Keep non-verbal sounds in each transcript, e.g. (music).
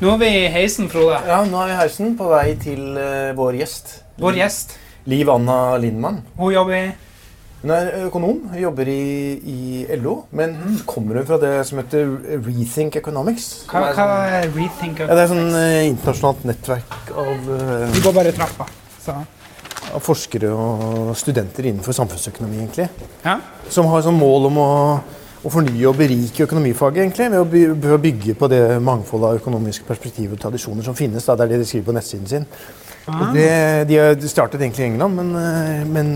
Nå er vi i heisen, Frode. Ja, nå er vi i heisen på vei til uh, vår gjest. Vår gjest. Liv Anna Lindmann. Hun jobber i Hun er økonom, hun jobber i, i LO, men så kommer hun fra det som heter Rethink Economics. Hva, er hva sånn- er Rethink? Ja, det er sånn uh, internasjonalt nettverk av, uh, Vi går bare trappa. Så. av forskere og studenter innenfor samfunnsøkonomi, egentlig. Ja. Som har sånn mål om å, å fornye og berike økonomifaget, egentlig, ved å, bygge på det mangfoldet av økonomiske perspektiver og tradisjoner som finnes. Da. Det er det de skriver på nettsiden sin. Ah. Det, de har startet egentlig i England, men, eh, men,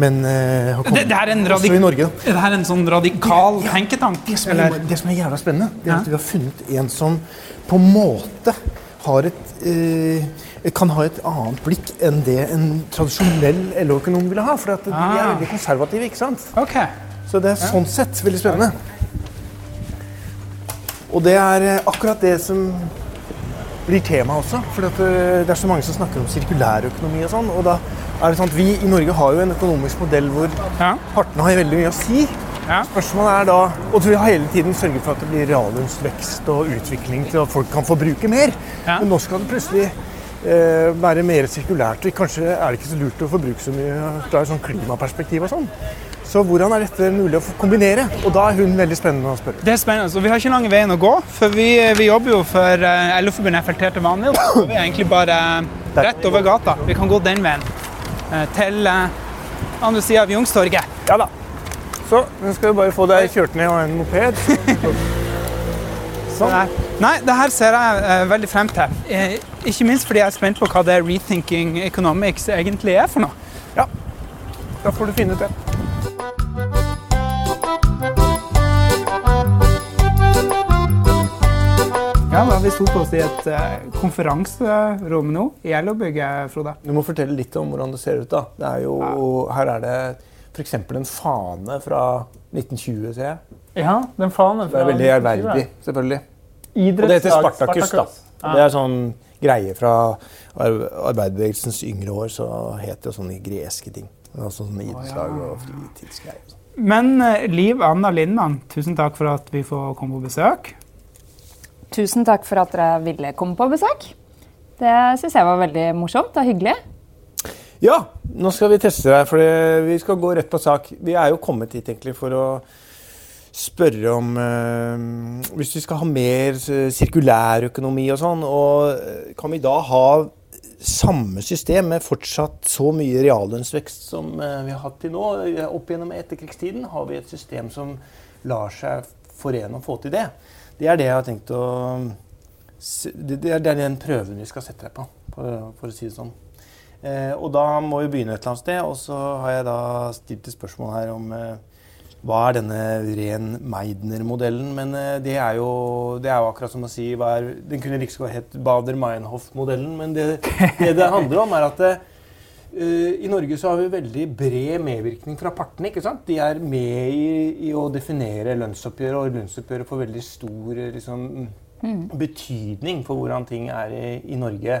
men eh, har Det, kommet det, er en også i Norge. det er en sånn radikal tenketank? Det som, er, det som er jævla spennende, det er Ja. at vi har funnet en som på en måte har et, eh, kan ha et annet blikk enn det en tradisjonell LO-økonom ville ha. For at de er Ah. veldig konservative, ikke sant? OK. Så det er sånn sett veldig spennende. Og det er eh, akkurat det som blir tema også. For eh, det er så mange som snakker om sirkulærøkonomi og sånn. Og da er det sånn at vi i Norge har jo en økonomisk modell hvor Ja. partene har veldig mye å si. Ja. Spørsmålet er da, og vi har hele tiden sørget for at det blir reallønnsvekst og utvikling til at folk kan forbruke mer. Ja. Men nå skal det plutselig eh, være mer sirkulært. og Kanskje er det ikke så lurt å forbruke så mye fra et sånn klimaperspektiv og sånn. Så hvordan er dette mulig å kombinere? Og da er hun veldig spennende å spørre. Det er spennende. så Vi har ikke lang veien å gå, for vi, vi jobber jo for uh, LO-forbundet FLT til vanlig. og Vi er egentlig bare rett over gata. Vi kan gå den veien eh, til eh, andre sida av Youngstorget. Ja da. Så nå skal vi bare få deg kjørt ned av en moped. Sånn. Nei, det her ser jeg uh, veldig frem til. Eh, ikke minst fordi jeg er spent på hva det Rethinking Economics egentlig er for noe. Ja, da får du finne ut det. Ja, da Vi sto på oss i et uh, konferanserom nå i å bygge, Frode. Du må fortelle litt om hvordan det ser ut. da. Det er jo, Her er det f.eks. en fane fra 1920, ser jeg. Ja, den fanen Det er veldig ærverdig, selvfølgelig. Og det heter Spartakus. da. Ja. Det er sånn greie fra arbeiderbevegelsens yngre år, så het det sånne greske ting. Altså sånne idrettslag og fritidsgreier. sånn. Men eh, Liv Anna Lindmann, tusen takk for at vi får komme på besøk. Tusen takk for at dere ville komme på besøk. Det syns jeg var veldig morsomt og hyggelig. Ja, nå skal vi teste deg, for vi skal gå rett på sak. Vi er jo kommet hit egentlig for å spørre om eh, Hvis vi skal ha mer sirkulærøkonomi og sånn, og eh, kan vi da ha samme system med fortsatt så mye reallønnsvekst som eh, vi har hatt til nå? Opp gjennom etterkrigstiden har vi et system som lar seg forene og få til det. Det er det jeg har tenkt å Det er den prøven vi skal sette deg på, for, å si det sånn. Eh, og da må vi begynne et eller annet sted. Og så har jeg da stilt et spørsmål her om eh, hva er denne ren Meidner-modellen? Men eh, det, er jo, det er jo akkurat som å si hva er, Den kunne like liksom godt hett Bader-Meinhof-modellen. Men det, det det handler om, er at i Norge så har vi veldig bred medvirkning fra partene. ikke sant? De er med i, i å definere lønnsoppgjøret, og lønnsoppgjøret får veldig stor liksom, liksom, betydning for hvordan ting er i, i Norge.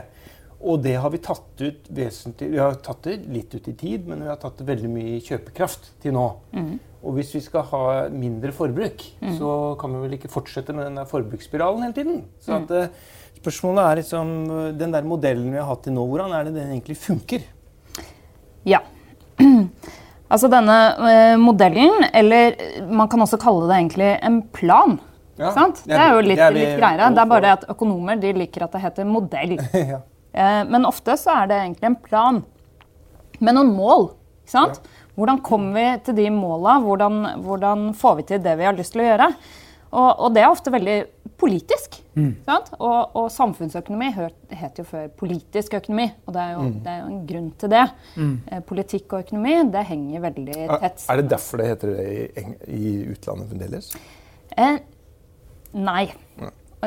Og det har vi tatt ut vesentlig Vi har tatt det litt ut i tid, men vi har tatt det veldig mye i kjøpekraft til nå. Og hvis vi skal ha mindre forbruk, så kan vi vel ikke fortsette med den der forbruksspiralen hele tiden. Så at, eh, spørsmålet er liksom Den der modellen vi har hatt til nå, hvordan er det den egentlig funker? Ja. (clears throat) Altså denne eh, modellen, eller man kan også kalle det egentlig en plan. Ja, sant? det er- jo litt, det er litt greiere. Det er bare at økonomer de liker at det heter modell. (laughs) ja. Eh, Men ofte så er det egentlig en plan med noen mål. Ikke sant? Hvordan kommer vi til de måla? Hvordan, hvordan får vi til det vi har lyst til å gjøre? Og, og det er ofte veldig politisk. Sant? Og, og samfunnsøkonomi het, jo før politisk økonomi, og det er jo, det er jo en grunn til det. Mm. Politikk og økonomi det henger veldig tett Er det derfor det heter det i, i utlandet fremdeles? Eh, nei.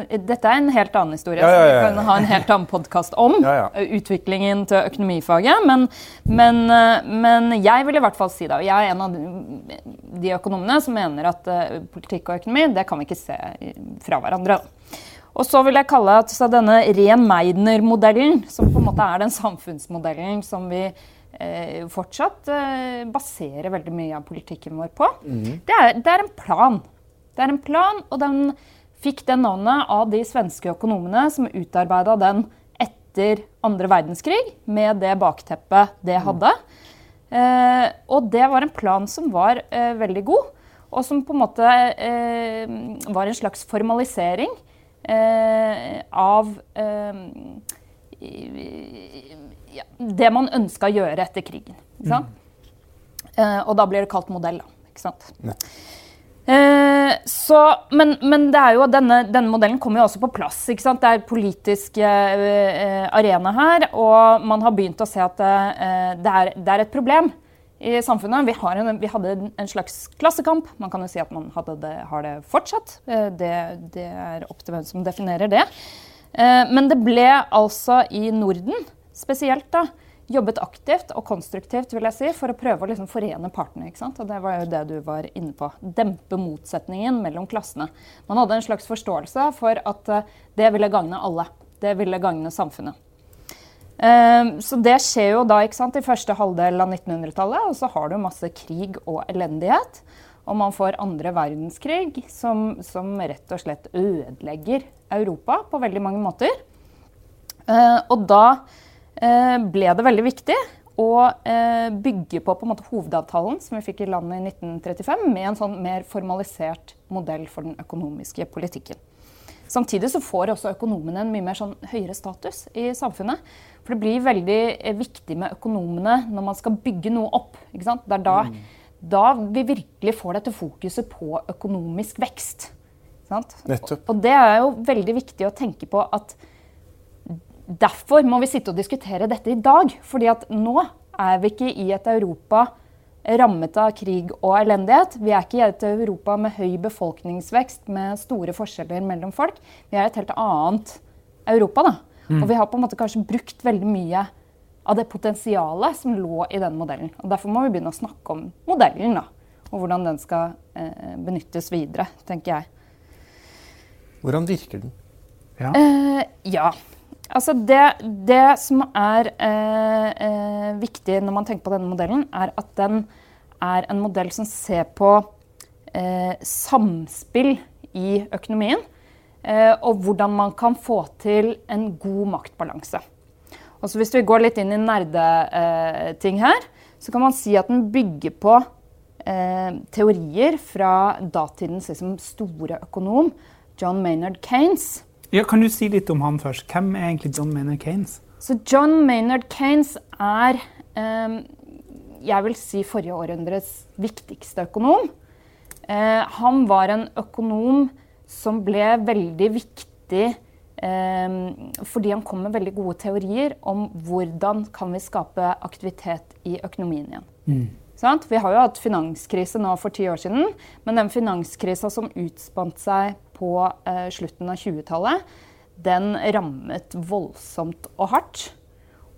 Dette er en helt annen historie. Ja, ja, ja, som Vi kan ha en helt annen podkast om eh, utviklingen til økonomifaget. Men, men, eh, men jeg vil i hvert fall si det. Og jeg er en av de, økonomene som mener at eh, politikk og økonomi det kan vi ikke se fra hverandre. Og så vil jeg kalle at så denne ren Meidner-modellen, som på en måte er den samfunnsmodellen som vi eh, fortsatt eh, baserer veldig mye av politikken vår på, mm. det, er, det er en plan. Det er en plan, og den fikk det navnet av de svenske økonomene som utarbeida den etter andre verdenskrig, med det bakteppet det hadde. Eh, og det var en plan som var eh, veldig god, og som på en måte eh, var en slags formalisering eh, av eh, ja, det man ønska å gjøre etter krigen. Mm. og da blir det kalt modell. da, ikke sant? Ja. Eh, så, men, men denne, denne, modellen kommer jo også på plass. ikke sant? Det er politisk eh, arena her, og man har begynt å se at eh, det, er, det, er, et problem i samfunnet. Vi, en, vi, hadde en slags klassekamp. Man kan jo si at man det, har det fortsatt. Eh, det, det, er opp til hvem som definerer det. Eh, men det ble altså i Norden spesielt da, jobbet aktivt og konstruktivt vil jeg si, for å prøve å liksom forene partene. ikke sant? Og Det var jo det du var inne på. Dempe motsetningen mellom klassene. Man hadde en slags forståelse for at uh, det ville gagne alle. Det ville gagne samfunnet. Uh, så det skjer jo da ikke sant, i første halvdel av 1900-tallet, og så har du masse krig og elendighet. Og man får andre verdenskrig, som, som rett og slett ødelegger Europa på veldig mange måter. Uh, og da Eh, ble det veldig viktig å eh, bygge på, på hovedavtalen som vi fikk i landet i 1935, med en sånn mer formalisert modell for den økonomiske politikken. Samtidig så får også økonomene en mye mer sånn høyere status i samfunnet. For det blir veldig eh, viktig med økonomene når man skal bygge noe opp. Det er da, mm. da, vi virkelig får dette fokuset på økonomisk vekst. Nettopp. Og det er jo veldig viktig å tenke på at Derfor må vi sitte og diskutere dette i dag. fordi at nå er vi ikke i et Europa rammet av krig og elendighet. Vi er ikke i et Europa med høy befolkningsvekst med store forskjeller mellom folk. Vi er et helt annet Europa. da. Mm. Og vi har på en måte kanskje brukt veldig mye av det potensialet som lå i den modellen. Og Derfor må vi begynne å snakke om modellen da, og hvordan den skal eh, benyttes videre, tenker jeg. Hvordan virker den? Ja. Eh, ja. Altså det, det, som er eh, eh, viktig når man tenker på denne modellen, er at den er en modell som ser på eh, samspill i økonomien. Eh, og hvordan man kan få til en god maktbalanse. Og så hvis vi går litt inn i nerdeting her, så kan man si at den bygger på eh, teorier fra datidens liksom, store økonom John Maynard Kanes. Ja, kan du si litt om han først? Hvem er egentlig John Maynard Kanes? Så John Maynard Kanes er eh, jeg vil si forrige århundres viktigste økonom. Eh, han var en økonom som ble veldig viktig eh, fordi han kom med veldig gode teorier om hvordan kan vi skape aktivitet i økonomien igjen. Mm. Vi har jo hatt finanskrise nå for ti år siden, men den finanskrisa som utspant seg på eh, slutten av 20-tallet, den rammet voldsomt og hardt.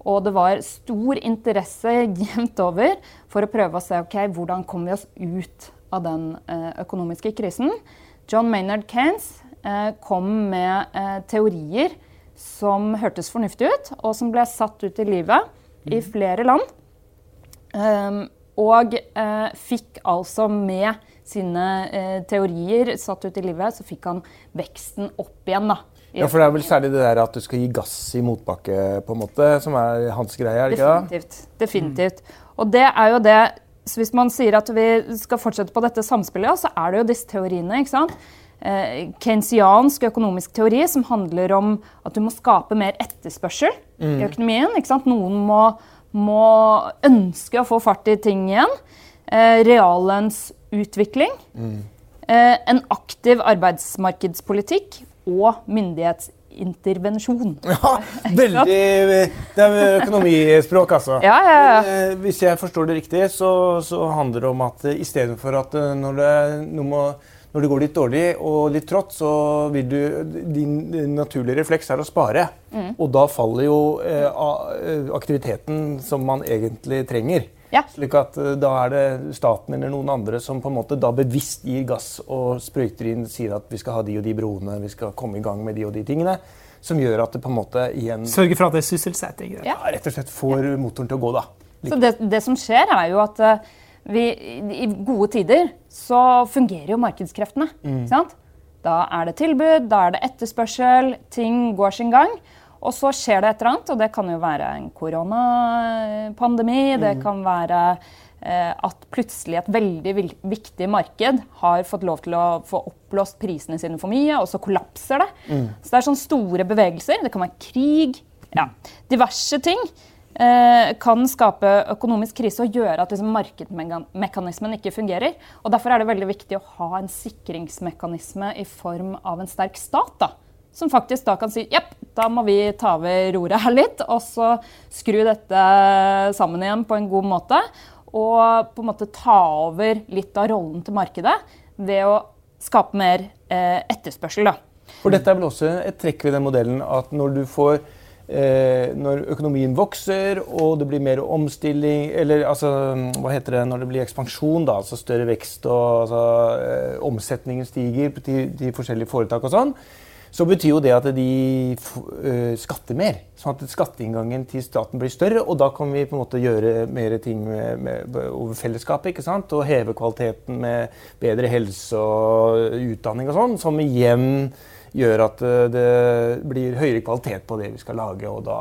Og det var stor interesse (laughs) jevnt over for å prøve å se ok, hvordan kom vi oss ut av den eh, økonomiske krisen. John Maynard Kanes eh, kom med eh, teorier som hørtes fornuftig ut, og som ble satt ut i livet i mm. flere land. Um, og eh, fikk altså med sine eh, teorier satt ut i livet, så fikk han veksten opp igjen. da. Ja, for Det er vel særlig det der at du skal gi gass i motbakke, på en måte, som er hans greie? er det ikke Definitivt. Definitivt. Mm. Og det er jo det så Hvis man sier at vi skal fortsette på dette samspillet, så er det jo disse teoriene. ikke sant? Eh, Keynesiansk økonomisk teori som handler om at du må skape mer etterspørsel mm. i økonomien. ikke sant? Noen må, må ønske å få fart i ting igjen. Eh, reallønnsutvikling. Mm. Eh, en aktiv arbeidsmarkedspolitikk og myndighetsintervensjon. (laughs) Ja, veldig Det er økonomispråk, altså. Ja, ja, ja. Eh, hvis jeg forstår det riktig, så, så handler det om at istedenfor at uh, når, det, noe må, når, det, går litt dårlig og litt trått, så vil du Din naturlige refleks er å spare. Mm. Og da faller jo eh, aktiviteten som man egentlig trenger. Ja. Slik at uh, Da er det staten eller noen andre som på en måte da bevisst gir gass og sprøyter inn, sier at vi skal ha de og de broene, vi skal komme i gang med de og de tingene. Som gjør at det på en måte igjen Sørger for at det er sysselsetting? Ja. ja, rett og slett får ja. motoren til å gå, da. Like. Så det, det, som skjer, er jo at uh, vi, i gode tider så fungerer jo markedskreftene. Mm. Da er det tilbud, da er det etterspørsel, ting går sin gang. Og så skjer det et eller annet, og det kan jo være en koronapandemi, det kan være eh, at plutselig et veldig viktig marked har fått lov til å få oppblåst prisene sine for mye, og så kollapser det. Så det er sånne store bevegelser. Det kan være krig. Ja, diverse ting kan skape økonomisk krise og gjøre at liksom, markedsmekanismen ikke fungerer. Og Derfor er det veldig viktig å ha en sikringsmekanisme i form av en sterk stat. da som faktisk da kan si jepp, da må vi ta over roret her litt, og så skru dette sammen igjen på en god måte. Og på en måte ta over litt av rollen til markedet ved å skape mer eh, etterspørsel. da. For dette er vel også et trekk ved den modellen at når du får eh, Når økonomien vokser og det blir mer omstilling Eller altså, hva heter det når det blir ekspansjon, da, altså større vekst og altså, eh, omsetningen stiger til de forskjellige foretak og sånn, så betyr jo det at de uh, skatter mer. Sånn at skatteinngangen til staten blir større, og da kan vi på en måte gjøre mer ting med, med, over fellesskapet. ikke sant? Og heve kvaliteten med bedre helse og utdanning og sånn, som igjen gjør at uh, det blir høyere kvalitet på det vi skal lage, og da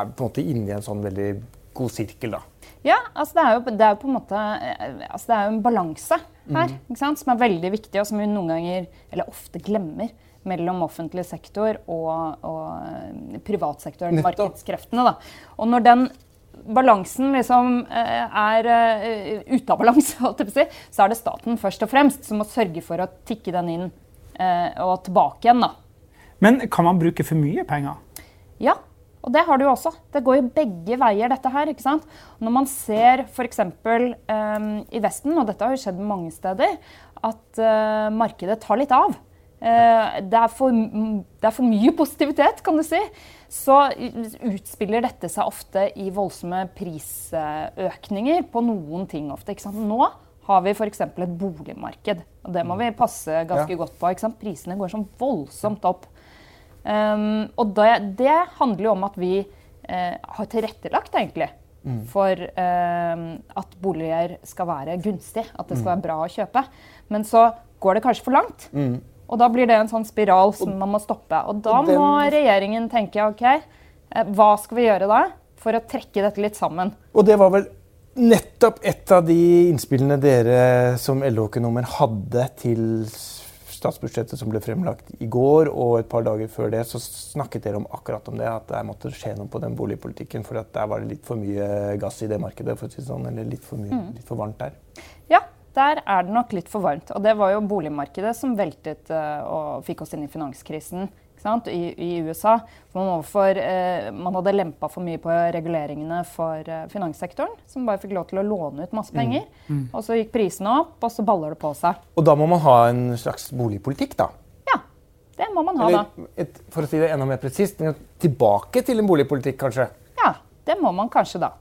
er vi på en måte inne i en sånn veldig god sirkel, da. Ja, altså det er jo, det er på en måte altså det er jo en balanse her mm. ikke sant? som er veldig viktig, og som vi noen ganger, eller ofte glemmer mellom offentlig sektor og, og privatsektoren, markedskreftene. Da. Og når den balansen liksom eh, er ute av balanse, (laughs) så er det staten først og fremst som må sørge for å tikke den inn og tilbake igjen. Da. Men kan man bruke for mye penger? Ja, og det har du jo også. Det går jo begge veier, dette her. ikke sant? Når man ser f.eks. Um, i Vesten, og dette har jo skjedd mange steder, at uh, markedet tar litt av. Uh, det er, for, det er, for, mye positivitet, kan du si. Så utspiller dette seg ofte i voldsomme prisøkninger på noen ting ofte. Nå har vi f.eks. et boligmarked. og Det må vi passe ganske ja. godt på. Ikke sant? Prisene går sånn voldsomt opp. Um, og det, det, handler jo om at vi uh, har tilrettelagt egentlig mm. for uh, at boliger skal være gunstig. At det skal mm. være bra å kjøpe. Men så går det kanskje for langt. Mm. Og da blir det en sånn spiral som man må stoppe. Og da og den... må regjeringen tenke OK, eh, hva skal vi gjøre da for å trekke dette litt sammen? Og det var vel nettopp et av de innspillene dere som LO-økonomer hadde til statsbudsjettet som ble fremlagt i går, og et par dager før det, så snakket dere om akkurat om det. At det måtte skje noe på den boligpolitikken. For der var det litt for mye gass i det markedet. for å si sånn, Eller litt for, mye, mm. litt for varmt der. Ja, der er det nok litt for varmt. Og det var jo boligmarkedet som veltet uh, og fikk oss inn i finanskrisen I, i, USA. Man, overfor, eh, man hadde lempa for mye på reguleringene for eh, finanssektoren, som bare fikk lov til å låne ut masse mm. penger. Mm. Mm. Og så gikk prisene opp, og så baller det på seg. Og da må man ha en slags boligpolitikk, da? Ja, det må man ha Eller, da. Et, for å si det enda mer presist, tilbake til en boligpolitikk, kanskje? Ja, det må man kanskje da.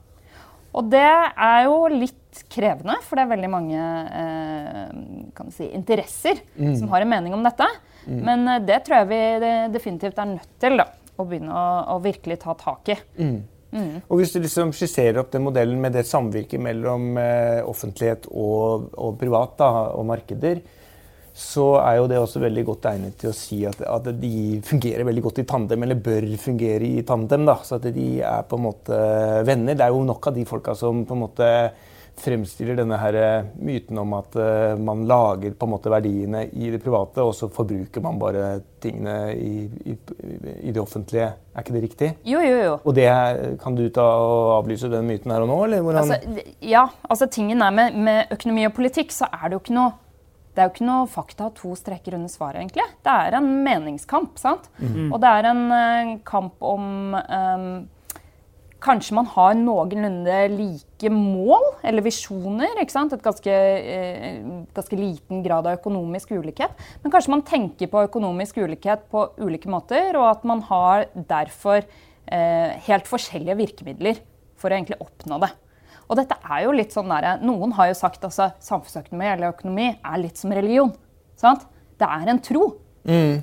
Og det er jo litt krevende, for det er veldig mange eh, si, interesser mm. som har en mening om dette. Mm. Men eh, det tror jeg vi definitivt er nødt til da, å begynne å, å virkelig ta tak i. Mm. mm. Og Hvis du liksom skisserer opp den modellen med det samvirket mellom eh, offentlighet og, og privat da, og markeder, så er jo det også veldig godt egnet til å si at, at, de fungerer veldig godt i tandem, eller bør fungere i tandem. da, Så at de er på en måte venner. Det er jo nok av de folka som på en måte fremstiller denne her eh, myten om at uh, man lager på en måte verdiene i det private, og så forbruker man bare tingene i, i, i det offentlige. Er ikke det riktig? Jo, jo, jo. Og det Kan du ta og avlyse den myten her og nå? eller hvordan? Altså, ja, altså tingen er med, med økonomi og politikk så er det jo ikke noe det er jo ikke noe fakta to streker under svaret, egentlig. Det er en meningskamp. sant? Mm. Og det er en uh, kamp om um, Kanskje man har noenlunde like mål eller visjoner. ikke sant? Et ganske, eh, ganske, liten grad av økonomisk ulikhet. Men kanskje man tenker på økonomisk ulikhet på ulike måter, og at man har derfor eh, helt forskjellige virkemidler for å egentlig oppnå det. Og dette er jo litt sånn der, Noen har jo sagt at altså, samfunnsøkonomi eller økonomi er litt som religion. Sant? Det er en tro. Mm.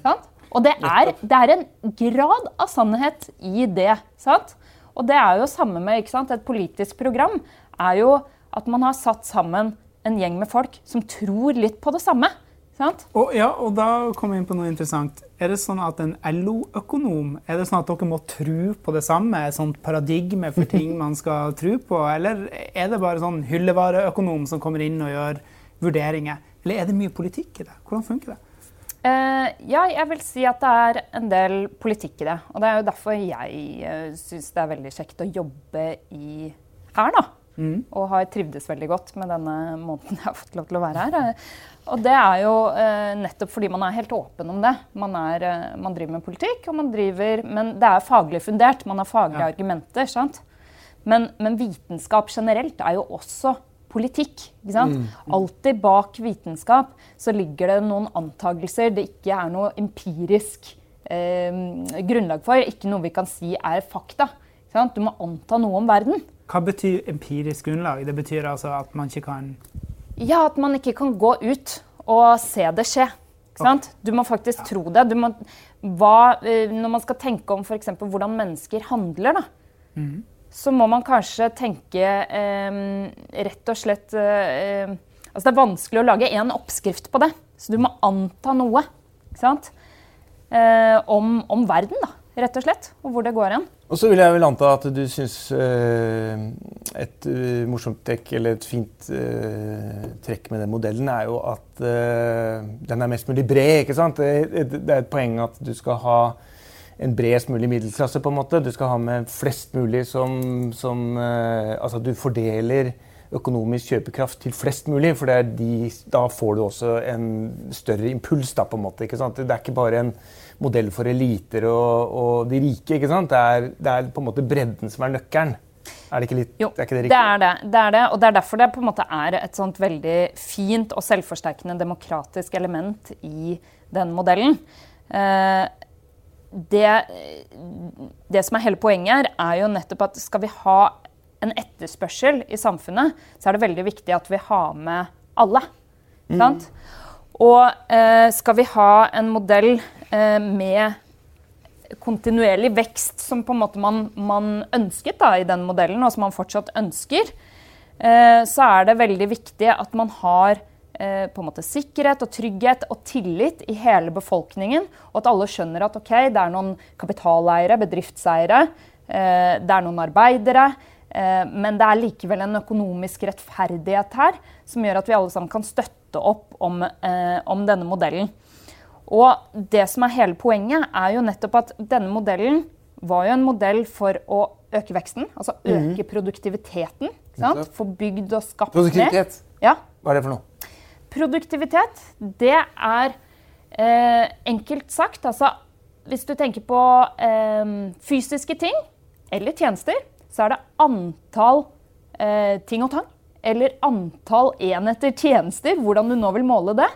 Og det er, det er, en grad av sannhet i det. Sant? Og det er jo samme med et politisk program. er jo at man har satt sammen en gjeng med folk som tror litt på det samme. Sant? Og, ja, og da kommer vi inn på noe interessant. Er det sånn at en LO-økonom er det sånn at dere må tro på det samme? Et sånt paradigme for ting (laughs) man skal tro på? Eller er det bare sånn hyllevareøkonom som kommer inn og gjør vurderinger? Eller er det mye politikk i det? Hvordan funker det? Eh, ja, jeg vil si at det er en del politikk i det. Og det er jo derfor jeg uh, syns det er veldig kjekt å jobbe i her, da. Mm. Og har trivdes veldig godt med denne måneden jeg har fått lov til å være her. Og det er jo eh, nettopp fordi man er helt åpen om det. Man, er, eh, man, driver med politikk, og man driver Men det er faglig fundert. Man har faglige ja. argumenter. sant? Men, men, vitenskap generelt er jo også politikk. ikke sant? Mm. Alltid bak vitenskap så ligger det noen antagelser det ikke er noe empirisk eh, grunnlag for. Ikke noe vi kan si er fakta. Du må anta noe om verden. Hva betyr empirisk grunnlag? Det betyr altså at man ikke kan ja, at man ikke kan gå ut og se det skje. Du må faktisk tro det. Må, hva, eh, når man skal tenke om f.eks. hvordan mennesker handler, da, mm. Så må man kanskje tenke eh, rett og slett eh, Altså det er vanskelig å lage én oppskrift på det, så du må anta noe. Eh, om, om verden, da rett og slett, og hvor det går hen. Og så vil jeg vel anta at du syns et morsomt trekk, eller et fint trekk med den modellen, er jo at den er mest mulig bred. ikke sant? Det, er et poeng at du skal ha en bredest mulig middelklasse, på en måte. Du skal ha med flest mulig som, som Altså du fordeler økonomisk kjøpekraft til flest mulig, for de, da får du også en større impuls. da på en måte, ikke sant? Det er ikke bare en modell for eliter og, og de rike. ikke sant? Det er, det er, på en måte bredden som er nøkkelen. Er det ikke litt, jo, er ikke det, riktig? det er det. det er det. Og det er derfor det på en måte er et sånt veldig fint og selvforsterkende demokratisk element i den modellen. Eh, det, det, som er hele poenget her, er jo nettopp at skal vi ha en etterspørsel i samfunnet, så er det veldig viktig at vi har med alle. Mm. Sant? Og eh, skal vi ha en modell Eh, med kontinuerlig vekst som på en måte man, man ønsket da, i den modellen, og som man fortsatt ønsker, eh, så er det veldig viktig at man har på en måte sikkerhet og trygghet og tillit i hele befolkningen. Og at alle skjønner at okay, det er noen kapitaleiere, bedriftseiere, det er noen arbeidere. Men det er likevel en økonomisk rettferdighet her som gjør at vi alle sammen kan støtte opp om, om denne modellen. Og det som er hele poenget, er jo nettopp at denne modellen var jo en modell for å øke veksten, altså mhm. øke produktiviteten. Få bygd og skapt Produktivitet? Ja. Hva er det for noe? Produktivitet, det er eh, enkelt sagt altså Hvis du tenker på eh, fysiske ting eller tjenester, så er det antall eh, ting og tang, eller antall enheter tjenester, hvordan du nå vil måle det,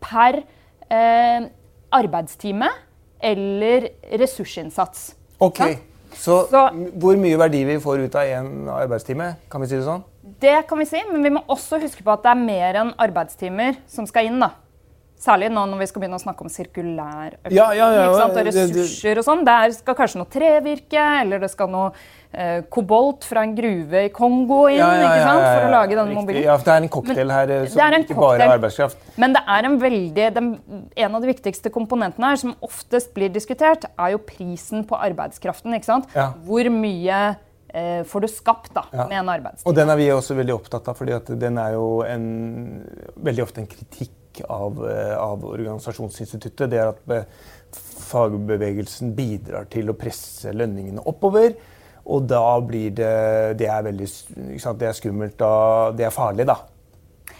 per eh, arbeidstime eller ressursinnsats. Ok, så, så, hvor mye verdi vi får ut av én arbeidstime? Kan vi si det sånn? Det kan vi si, men vi må også huske på at det er mer enn arbeidstimer som skal inn. da. Særlig nå når vi skal begynne å snakke om sirkulær økonomi ja, ja, ja, og ressurser og sånn. Der skal kanskje noe trevirke, eller det skal noe eh, kobolt fra en gruve i Kongo inn ja, ja, ja, ikke sant? for å lage denne mobilen. Ja, for Det er en cocktail her eh, som ikke bare er arbeidskraft. Men det er en veldig, den, en av de viktigste komponentene her som oftest blir diskutert, er jo prisen på arbeidskraften. ikke sant? Hvor mye får du skapt da, med en arbeidstid. Og den er vi også veldig opptatt av, fordi den er jo en, veldig ofte en kritikk av, eh, av organisasjonsinstituttet. Det er at fagbevegelsen bidrar til å presse lønningene oppover. Og da blir det Det er veldig det er skummelt. og det er farlig, da.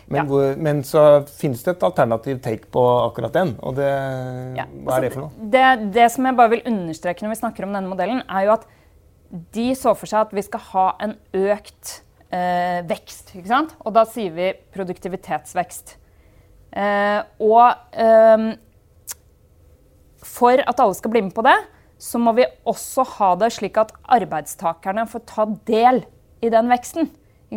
Men, ja. hvor, men, så finnes det et alternativ take på akkurat den. Og det, ja. hva er det for noe? Det, det, som jeg bare vil understreke når vi snakker om denne modellen, er jo at de så for seg at vi skal ha en økt eh, vekst. ikke sant? Og da sier vi produktivitetsvekst. Eh, og eh, for at alle skal bli med på det, så må vi også ha det slik at arbeidstakerne får ta del i den veksten.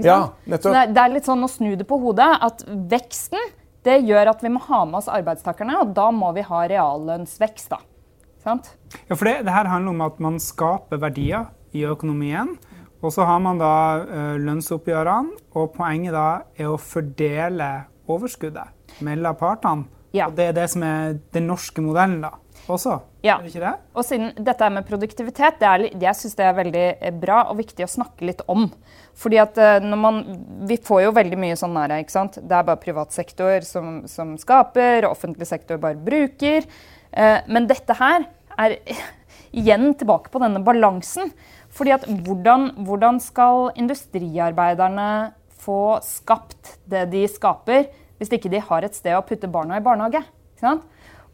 Ja, nettopp. Det er litt sånn å snu det på hodet. At veksten det gjør at vi må ha med oss arbeidstakerne, og da må vi ha reallønnsvekst. da. Sant? Ja, for det, det, her handler om at man skaper verdier i økonomien. Og så har man da uh, lønnsoppgjørene, og poenget da er å fordele overskuddet mellom partene. Ja. Og det er det som er den norske modellen da, også? Ja. Er det ikke det? Og siden dette er med produktivitet, det er, jeg syns det er veldig eh, bra og viktig å snakke litt om. Fordi at eh, når man, Vi får jo veldig mye sånn nære. ikke sant? Det er bare privat sektor som, som skaper, og offentlig sektor bare bruker. Eh, men dette her er (laughs) igjen tilbake på denne balansen. Fordi at hvordan, hvordan skal industriarbeiderne få skapt det de skaper, hvis ikke de har et sted å putte barna i barnehage?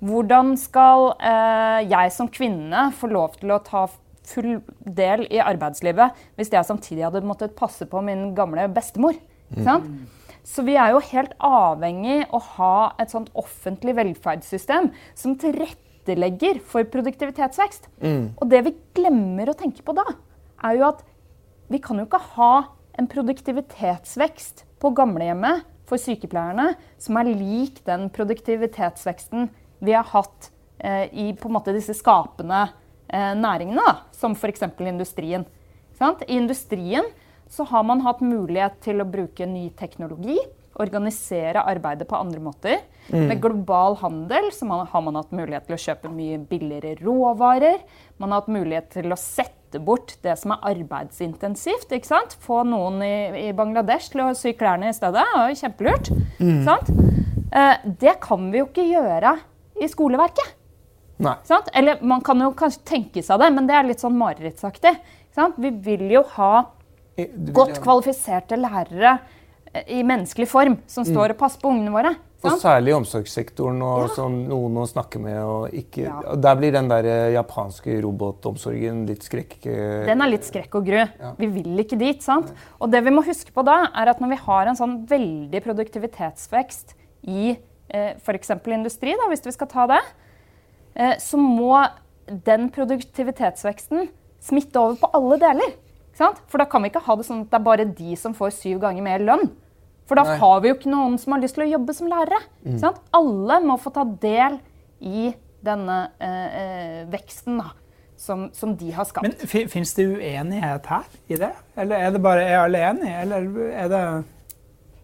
Hvordan skal eh, jeg som kvinne få lov til å ta full del i arbeidslivet hvis jeg samtidig hadde måttet passe på min gamle bestemor? Sant? Så vi er jo helt avhengig å ha et sånt offentlig velferdssystem som tilrettelegger for produktivitetsvekst. Og det vi glemmer å tenke på da, er jo at vi kan jo ikke ha en produktivitetsvekst på gamlehjemmet for sykepleierne som er lik den produktivitetsveksten vi har hatt eh, i på en måte disse skapende eh, næringene, da, som f.eks. industrien. Sant? I industrien så har man hatt mulighet til å bruke ny teknologi, organisere arbeidet på andre måter. Med global handel så man, har man hatt mulighet til å kjøpe mye billigere råvarer. Man har hatt mulighet til å sette bort det som er arbeidsintensivt. ikke sant? Få noen i, i Bangladesh til å sy klærne i stedet. Det er jo kjempelurt. ikke Sant? Eh, det kan vi jo ikke gjøre i skoleverket. Nei. Sant? Eller man kan jo kanskje tenke seg det, men det er litt sånn marerittsaktig. Sant? Vi vil jo ha godt kvalifiserte lærere i menneskelig form som står og passer på ungene våre. Og særlig i omsorgssektoren, og Ja. som noen å snakke med. og ikke... Ja. Der blir den der eh, japanske robotomsorgen litt skrekk... Den er litt skrekk og gru. Vi vil ikke dit. sant? Og det vi må huske på da, er at når vi har en sånn veldig produktivitetsvekst i eh, f.eks. industri, da, hvis vi skal ta det, eh, så må den produktivitetsveksten smitte over på alle deler. For da kan vi ikke ha det sånn at det er bare de som får syv ganger mer lønn. For da Nei. har vi jo ikke noen som har lyst til å jobbe som lærere. Mm. sant? Alle må få ta del i denne eh, eh, veksten da, som, som de har skapt. Men fi- Fins det uenighet her i det? Eller er det bare er alle enige? Eller er det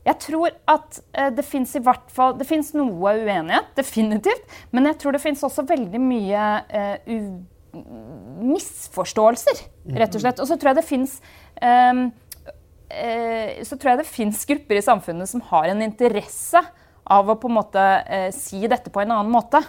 Jeg tror at eh, det fins i hvert fall Det fins noe uenighet, definitivt. Men jeg tror det fins også veldig mye eh, u misforståelser, rett og slett. Og så tror jeg det fins ehm, eh, så tror jeg det fins grupper i samfunnet som har en interesse av å på en måte eh, si dette på en annen måte.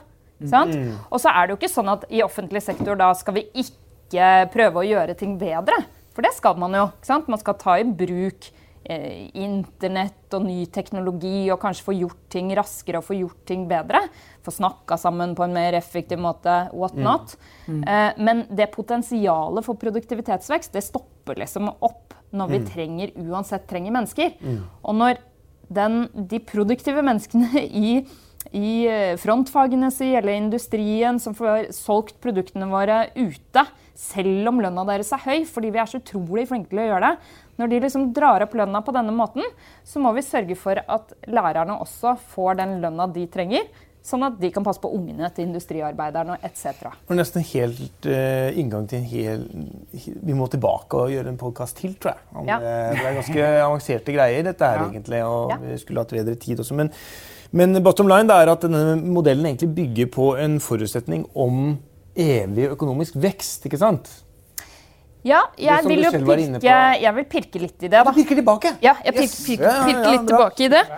Sant? Og så er det jo ikke sånn at i offentlig sektor da skal vi ikke prøve å gjøre ting bedre. For det skal man jo. Man skal ta i bruk eh, internett og ny teknologi og kanskje få gjort ting raskere og få gjort ting bedre. Få snakka sammen på en mer effektiv måte. What not. Eh, men det potensialet for produktivitetsvekst det stopper liksom opp når vi trenger, uansett trenger mennesker. Og når den, de produktive menneskene (laughs) i i eh, frontfagene si, eller industrien som får solgt produktene våre ute, selv om lønna deres er høy, fordi vi er så utrolig flinke til å gjøre det. Når de liksom drar opp lønna på denne måten, så må vi sørge for at lærerne også får den lønna de trenger, sånn at de kan passe på ungene til industriarbeiderne etc. Det var nesten helt uh, inngang til en hel Vi må tilbake og gjøre en podkast til, tror jeg. Om, Ja. eh, det er ganske (laughs) avanserte greier, dette her, Ja. egentlig. Og Ja. vi skulle hatt bedre tid også. Men, men bottom line er at denne modellen egentlig bygger på en forutsetning om evig økonomisk vekst, ikke sant? Ja, jeg vil jo pirke, jeg vil pirke litt i det, da. Du pirker tilbake! Ja, jeg pirker, Yes. pirker, pirker ja, ja, litt bra. tilbake i det. (laughs)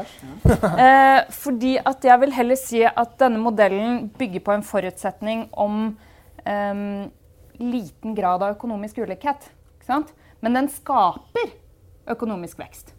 Eh, fordi at jeg vil heller si at denne modellen bygger på en forutsetning om eh, liten grad av økonomisk ulikhet. Men den skaper økonomisk vekst.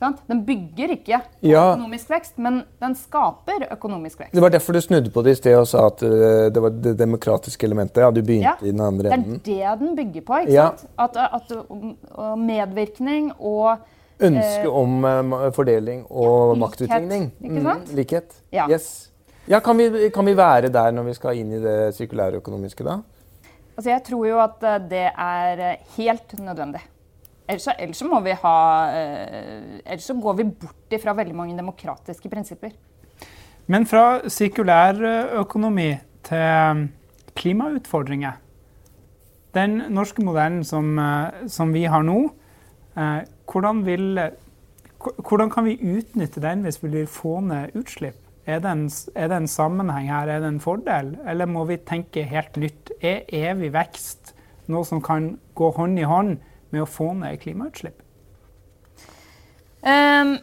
Sant? Den bygger ikke Ja. økonomisk vekst, men den skaper økonomisk vekst. Det var derfor du snudde på det i sted og sa at eh, det var det demokratiske elementet. Ja, du begynte Ja, i den andre enden. Det er det den bygger på. ikke Ja. sant? At, at medvirkning og Ønske om eh, fordeling og likhet, maktutligning. ikke sant? Mm, likhet. Ja. Yes. Ja, kan vi, kan vi være der når vi skal inn i det sirkulære økonomiske, da? Altså, jeg tror jo at eh, det er eh, helt nødvendig. Ellers ellers må vi ha eh, Ellers så går vi bort ifra veldig mange demokratiske prinsipper. Men fra sirkulær økonomi til klimautfordringer. Den norske modellen som, eh, som vi har nå, eh, hvordan, vil, hvordan kan vi utnytte den hvis vi vil få ned utslipp? Er det, en, er det en sammenheng her? Er det en fordel? Eller må vi tenke helt nytt? Er evig vekst noe som kan gå hånd i hånd med å få ned klimautslipp? Um,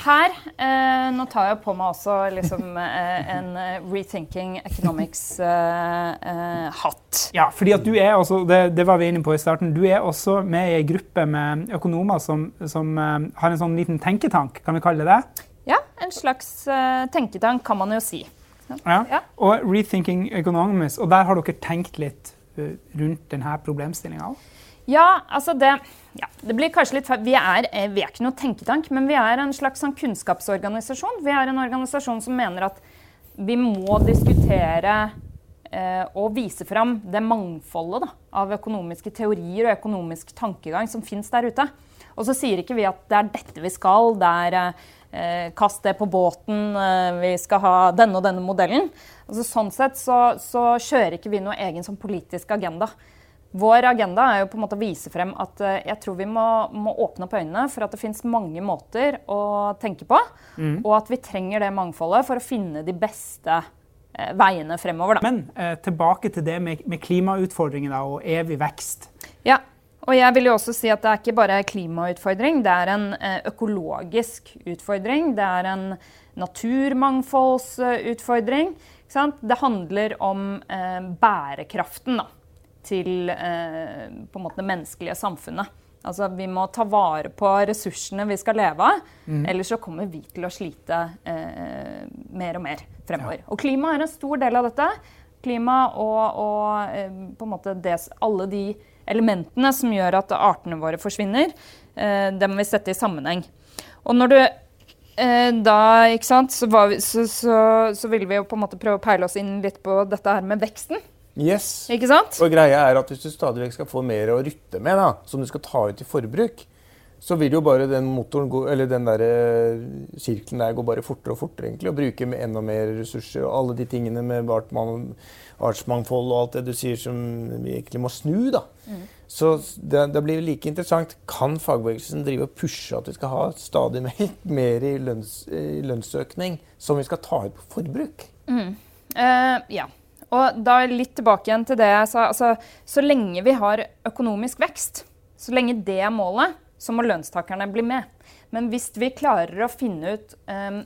her eh, Nå tar jeg på meg også liksom, (laughs) eh, en eh, Rethinking Economics-hatt. Eh, ja, fordi at du er også, det, det, var vi inne på i starten, du er også med i ei gruppe med økonomer som, som uh, har en sånn liten tenketank, kan vi kalle det? Ja, en slags tenketank kan man jo si. Ja. ja. Og Rethinking Economics, og der har dere tenkt litt rundt denne problemstillinga òg? Ja, altså det, ja, det blir kanskje litt vi er, eh, vi er ikke noe tenketank, men vi er en slags sånn kunnskapsorganisasjon. Vi er en organisasjon som mener at vi må diskutere eh, og vise fram det mangfoldet da, av økonomiske teorier og økonomisk tankegang som fins der ute. Og så sier ikke vi at det er dette vi skal, det er eh, kast det på båten, eh, vi skal ha denne og denne modellen. Altså, sånn sett så, så kjører ikke vi noe egen sånn politisk agenda. Vår agenda er jo på en måte å vise frem at eh, jeg tror vi må, må åpne opp øynene for at det fins mange måter å tenke på, mm. og at vi trenger det mangfoldet for å finne de beste eh, veiene fremover. Da. Men eh, tilbake til det med, med klimautfordringen og evig vekst. Ja, og jeg vil jo også si at det er ikke bare klimautfordring, det er en eh, økologisk utfordring. Det er en naturmangfoldsutfordring. Det handler om eh, bærekraften. da til eh, på en måte det menneskelige samfunnet. Altså, Vi må ta vare på ressursene vi skal leve av, mm. ellers så kommer vi til å slite eh, mer og mer fremover. Ja. Og klima er en stor del av dette. Klima og, og eh, på en måte det, alle de elementene som gjør at artene våre forsvinner, eh, det må vi sette i sammenheng. Og når du eh, da, ikke sant, så, vi, så, så, så ville vi jo på en måte prøve å peile oss inn litt på dette her med veksten. Yes. Ikke sant? Og greia er at Hvis du stadig vekk skal få mer å rytte med, da, som du skal ta ut i forbruk, så vil jo bare den motoren gå, eller den der eh, sirkelen der gå bare fortere og fortere. egentlig, Og bruke med enda mer ressurser og alle de tingene med artsmangfold og alt det du sier som vi egentlig må snu. da. Mm. Så det, det, blir like interessant. Kan fagbevegelsen drive og pushe at vi skal ha stadig (laughs) mer, mer i, lønns, i lønnsøkning som vi skal ta ut på forbruk? Mm. Uh, ja. Og da litt tilbake igjen til det jeg sa. Altså, så lenge vi har økonomisk vekst, så lenge det er målet, så må lønnstakerne bli med. Men hvis vi klarer å finne ut um,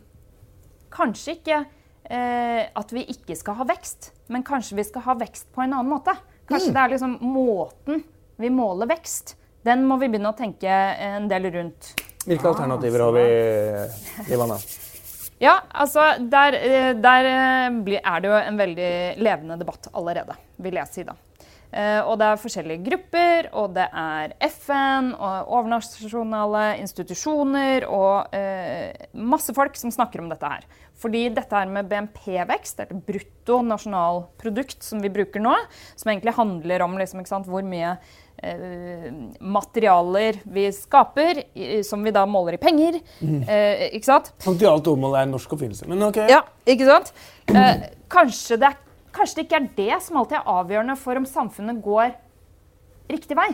Kanskje ikke uh, at vi ikke skal ha vekst, men kanskje vi skal ha vekst på en annen måte. Kanskje mm. det er liksom måten vi måler vekst. Den må vi begynne å tenke en del rundt. Hvilke alternativer har vi, Ivana? Ja, altså der, eh, der, eh, er det jo en veldig levende debatt allerede, vil jeg si da. Eh, og det er forskjellige grupper, og det er FN og overnasjonale institusjoner og masse folk som snakker om dette her. Fordi dette her med BNP-vekst, eller brutto nasjonalprodukt, som vi bruker nå, som egentlig handler om liksom, sant, hvor mye materialer vi skaper, som vi da måler i penger. Mm. Eh, ikke sant? Materialt ordmål er en norsk oppfinnelse, men ok. Ja, ikke sant? Eh, kanskje, det er, kanskje, det ikke er det som alltid er avgjørende for om samfunnet går riktig vei.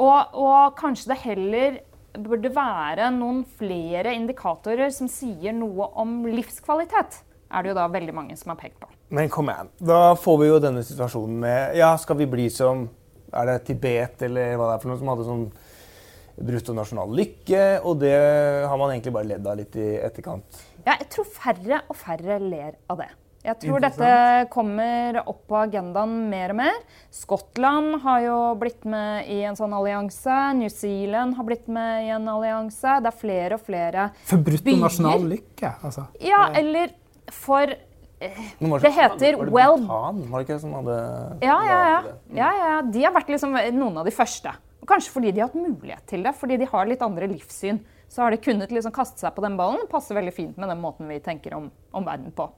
Og, og kanskje det heller burde være noen flere indikatorer som sier noe om livskvalitet. Er det jo da veldig mange som har pekt på. Men kom igjen. Da får vi jo denne situasjonen med Ja, skal vi bli som er det Tibet eller hva det er for noe som hadde sånn bruttonasjonal lykke, og det har man egentlig bare ledd av litt i etterkant. Ja, jeg tror færre og færre ler av det. Jeg tror dette kommer opp på agendaen mer og mer. Skottland har jo blitt med i en sånn allianse. New Zealand har blitt med i en allianse. Det er flere og flere For bruttonasjonal lykke, altså? Ja, eller for det heter var det Well Var det ikke det som hadde ja, ja, ja. ja, ja. De har vært liksom noen av de første. Kanskje fordi de har hatt mulighet til det, fordi de har litt andre livssyn. Så har de kunnet liksom kaste seg på den ballen. Passer veldig fint med den måten vi tenker om, om verden på.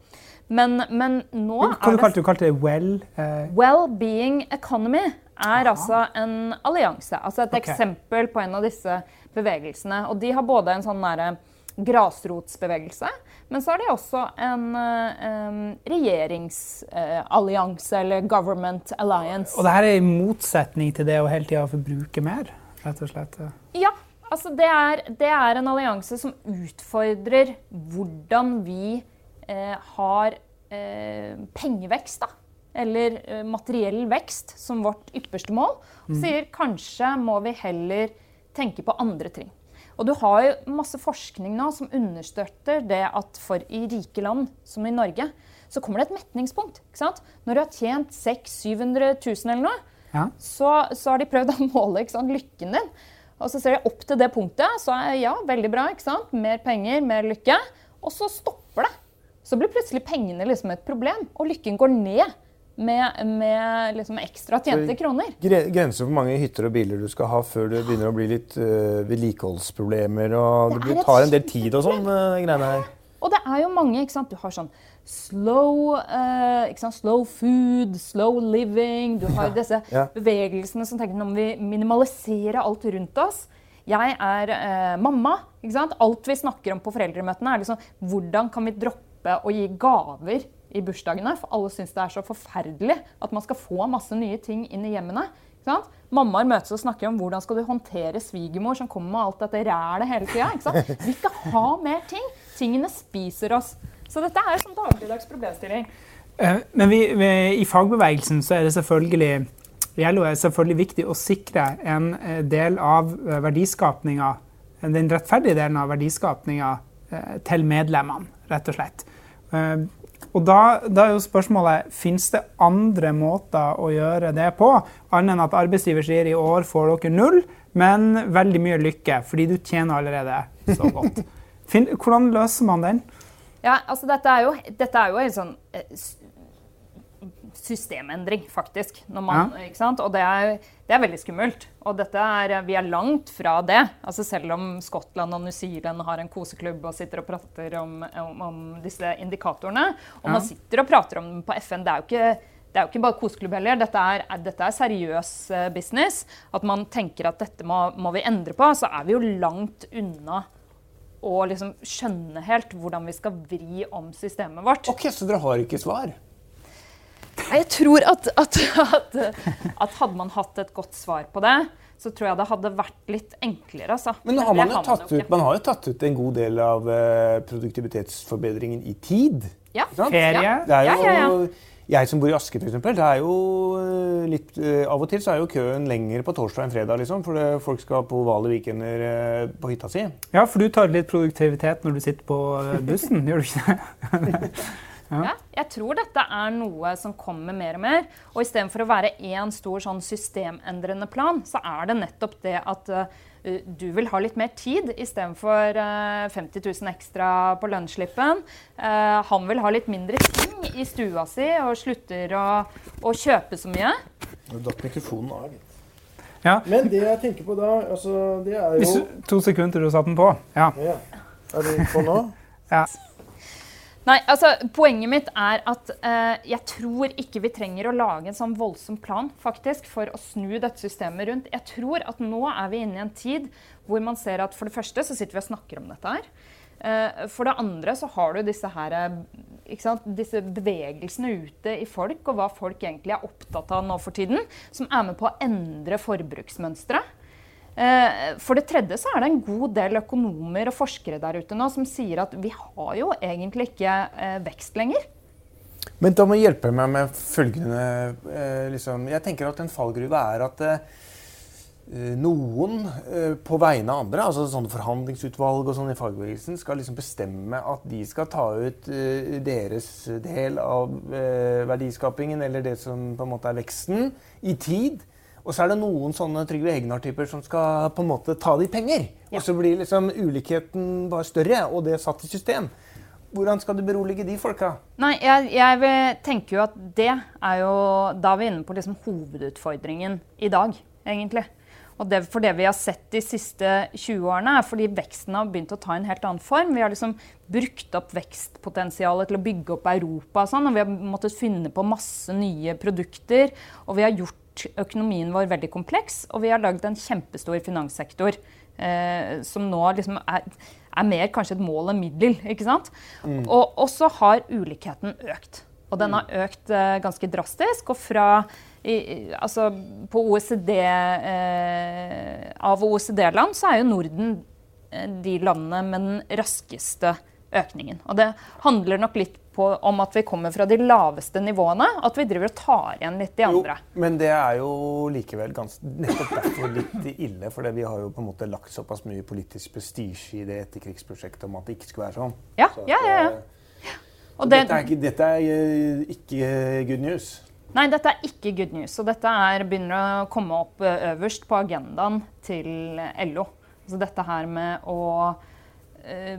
Men, men nå Hva er det Du kalte det well? Uh... Well-being economy er Aha. altså en allianse. Altså et okay. eksempel på en av disse bevegelsene. Og de har både en sånn nære grasrotsbevegelse. Men så er de også en um, regjeringsallianse, eller government alliance. Og det her er i motsetning til det å hele tida forbruke mer? rett og slett? Ja. altså det er, det er en allianse som utfordrer hvordan vi eh, har eh, pengevekst, da. Eller eh, materiell vekst som vårt ypperste mål. Og sier kanskje må vi heller tenke på andre ting. Og du har jo masse forskning nå som understøtter det at for i rike land, som i Norge, så kommer det et metningspunkt. ikke sant? Når du har tjent 600 000-700 000 eller noe, Ja. så, så har de prøvd å (laughs) måle ikke sant, lykken din. Og så ser de opp til det punktet, så er ja, veldig bra. ikke sant? Mer penger, mer lykke. Og så stopper det. Så blir plutselig pengene liksom et problem, og lykken går ned med, med liksom ekstra tjente kroner. Gre grenser for hvor mange hytter og biler du skal ha før det begynner å bli litt uh, vedlikeholdsproblemer. Og det, Det tar en del tid og sånn, uh, greiene her. Og det er jo mange. ikke sant? Du har sånn slow, eh, sant? slow food, slow living. Du har disse ja. bevegelsene som tenker om vi minimaliserer alt rundt oss. Jeg er eh, mamma. ikke sant? Alt vi snakker om på foreldremøtene, er liksom hvordan kan vi droppe å gi gaver i bursdagene? For alle syns det er så forferdelig at man skal få masse nye ting inn i hjemmene. sant? Mammaer møtes og snakker om hvordan skal du håndtere svigermor som kommer med alt dette rælet hele tida. Vi ikke ha mer ting. Tingene spiser oss. Så dette er som dagligdags problemstilling. Eh, Men vi, vi, i fagbevegelsen så er det selvfølgelig LO er selvfølgelig viktig å sikre en eh, del av eh, verdiskapninga, den rettferdige delen av verdiskapninga til medlemmene, rett og slett. Og da, da er jo spørsmålet fins det andre måter å gjøre det på, annet enn at arbeidsgiver sier i år får dere null, men veldig mye lykke, fordi du tjener allerede så godt. (laughs) Fin, hvordan løser man den? Ja, altså dette er jo, dette er jo en sånn eh, systemendring, faktisk. Man, sant? Og det er, det er veldig skummelt. Og dette er, vi er langt fra det. Altså selv om Skottland og New Zealand har en koseklubb og sitter og prater om, om, om disse indikatorene, og Ja. man sitter og prater om dem på FN, det er jo ikke det er jo ikke bare koseklubb heller. Dette er, er- dette er seriøs eh, business. At man tenker at dette må, må vi endre på. Så er vi jo langt unna å liksom skjønne helt hvordan vi skal vri om systemet vårt. Ok, Så dere har ikke svar? Jeg tror at, at, at, at hadde man hatt et godt svar på det, så tror jeg det hadde vært litt enklere. Altså. Men nå har man jo tatt ut, man har jo tatt ut en god del av eh, produktivitetsforbedringen i tid. Ja. Ferie? Det er jo, Ja, ja, ja. Jeg som bor i Aske, f.eks., det er jo eh, litt eh, Av og til så er jo køen lenger på torsdag enn fredag, liksom, for det, folk skal på ovale weekender på hytta si. Ja, for du tar litt produktivitet når du sitter på bussen, (laughs) gjør du ikke det? (laughs) Ja, jeg tror dette er noe som kommer mer og mer. Og istedenfor å være én stor sånn systemendrende plan, så er det nettopp det at uh, du vil ha litt mer tid istedenfor uh, 50 000 ekstra på lønnsslippen. Uh, han vil ha litt mindre ting i stua si og slutter å, å kjøpe så mye. Du datt mikrofonen av. Ja. Men det jeg tenker på da, altså, det er Hvis du, to sekunder til du satte den på. Ja. ja. Er den på nå? ja. Nei, altså Poenget mitt er at eh, jeg tror ikke vi trenger å lage en sånn voldsom plan faktisk, for å snu dette systemet rundt. Jeg tror at nå er vi inne i en tid hvor man ser at for det første så sitter vi og snakker om dette her. Eh, for det andre så har du disse, her, eh, sant, disse bevegelsene ute i folk, og hva folk egentlig er opptatt av nå for tiden, som er med på å endre forbruksmønstre. Eh, For det tredje så er det en god del økonomer og forskere der ute nå som sier at vi har jo egentlig ikke eh, vekst lenger. Men da må du hjelpe meg med følgende eh, liksom. Jeg tenker at en fallgruve er at noen på vegne av andre, altså sånne forhandlingsutvalg og sånn i fagbevegelsen, skal liksom bestemme at de skal ta ut deres del av verdiskapingen, eller det som på en måte er veksten, i tid. Og så er det noen sånne Trygve Hegnar-typer som skal på en måte ta de penger. Ja. Og så blir liksom ulikheten bare større, og det er satt i system. Hvordan skal du berolige de folka? Nei, jeg, jeg tenker jo at det er jo Da er vi inne på liksom hovedutfordringen i dag, egentlig. Og det, for det vi har sett de siste 20 årene, er fordi veksten har begynt å ta en helt annen form. Vi har liksom brukt opp vekstpotensialet til å bygge opp Europa, og sånn, og vi har måttet finne på masse nye produkter. Og vi har gjort økonomien vår veldig kompleks, og vi har lagd en kjempestor finanssektor. Eh, som nå liksom er, er mer kanskje et mål enn middel. ikke sant? Og, og så har ulikheten økt. Og den har økt eh, ganske drastisk. Og fra i, altså på OECD, eh, Av OECD-land så er jo Norden eh, de landene med den raskeste økningen. Og det handler nok litt på, om at vi kommer fra de laveste nivåene. At vi driver og tar igjen litt de andre. Jo, men det er jo likevel ganske, nettopp derfor litt ille. For vi har jo på en måte lagt såpass mye politisk prestisje i det etterkrigsprosjektet om at det ikke skulle være sånn. Ja, Så ja, ja, ja. Og det- dette, er ikke, dette er eh, ikke good news. Nei, dette er ikke good news. Og dette er, begynner å komme opp eh, øverst på agendaen til LO. Så dette her med å eh,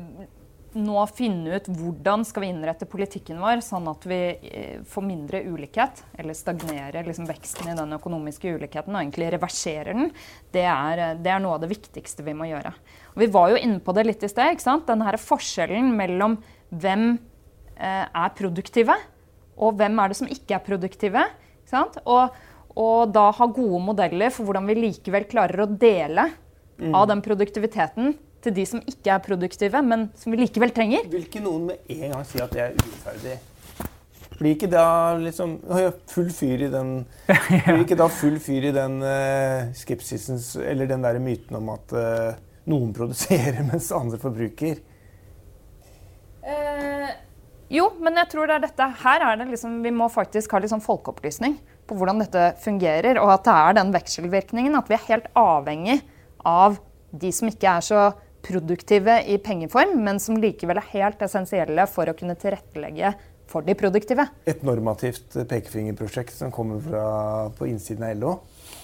nå finne ut hvordan skal vi innrette politikken vår sånn at vi eh, får mindre ulikhet, eller stagnerer liksom veksten i den økonomiske ulikheten og egentlig reverserer den, det er, eh, det er noe av det viktigste vi må gjøre. Og vi var jo inne på det litt i sted. ikke sant? Denne her forskjellen mellom hvem eh, er produktive, og hvem er det som ikke er produktive. Ikke sant? Og, og da ha gode modeller for hvordan vi likevel klarer å dele av den produktiviteten til de som ikke er produktive, men som vi likevel trenger. Vil ikke noen med en gang si at det er urettferdig? Blir ikke da liksom ja, full fyr i den (laughs) Blir ikke da full fyr i den uh, skepsisen eller den der myten om at uh, noen produserer (laughs) mens andre forbruker? Uh, jo, men jeg tror det er dette. Her er det liksom, vi må faktisk ha litt sånn folkeopplysning på hvordan dette fungerer, og at det er den vekselvirkningen. At vi er helt avhengig av de som ikke er så produktive i pengeform, men som likevel er helt essensielle for å kunne tilrettelegge for de produktive. Et normativt pekefingerprosjekt som kommer fra, på innsiden av LO?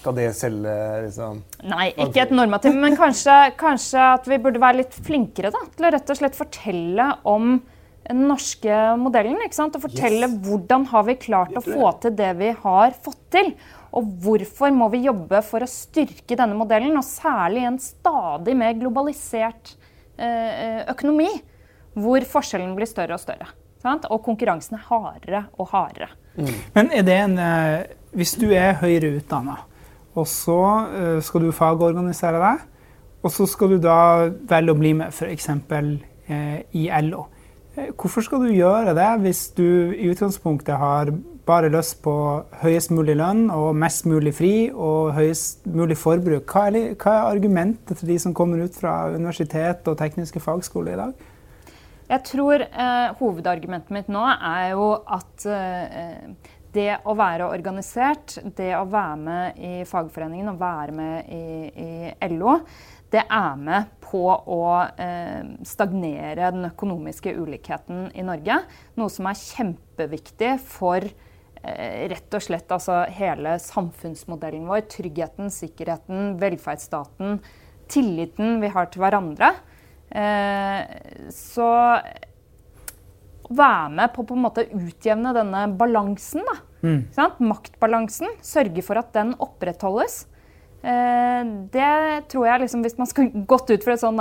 Skal det selge liksom Nei, ikke et normativ, men kanskje, kanskje at vi burde være litt flinkere da, til å rett og slett fortelle om den norske modellen. ikke sant? Og fortelle Yes. hvordan har vi klart å få til det vi har fått til. Og hvorfor må vi jobbe for å styrke denne modellen, og særlig i en stadig mer globalisert eh, økonomi, hvor forskjellen blir større og større. Sant? Og konkurransen er hardere og hardere. Men er det en eh, Hvis du er høyere utdanna, og så eh, skal du fagorganisere deg, og så skal du da velge å bli med f.eks. Eh, i LO. Eh, Hvorfor skal du gjøre det hvis du i utgangspunktet har bare lyst på høyest mulig lønn og mest mulig fri og høyest mulig forbruk? Hva er, hva er argumentet til de som kommer ut fra universitet og tekniske fagskoler i dag? Jeg tror eh, hovedargumentet mitt nå er jo at eh, det å være organisert, det å være med i fagforeningen og være med i, i LO, det er med på å eh, stagnere den økonomiske ulikheten i Norge. Noe som er kjempeviktig for eh, rett og slett altså hele samfunnsmodellen vår. Tryggheten, sikkerheten, velferdsstaten, tilliten vi har til hverandre. Eh, så være med på på en måte utjevne denne balansen. Da. Mm. sant? Maktbalansen. Sørge for at den opprettholdes. Eh, det tror jeg liksom, Hvis man skulle gått ut fra et sånn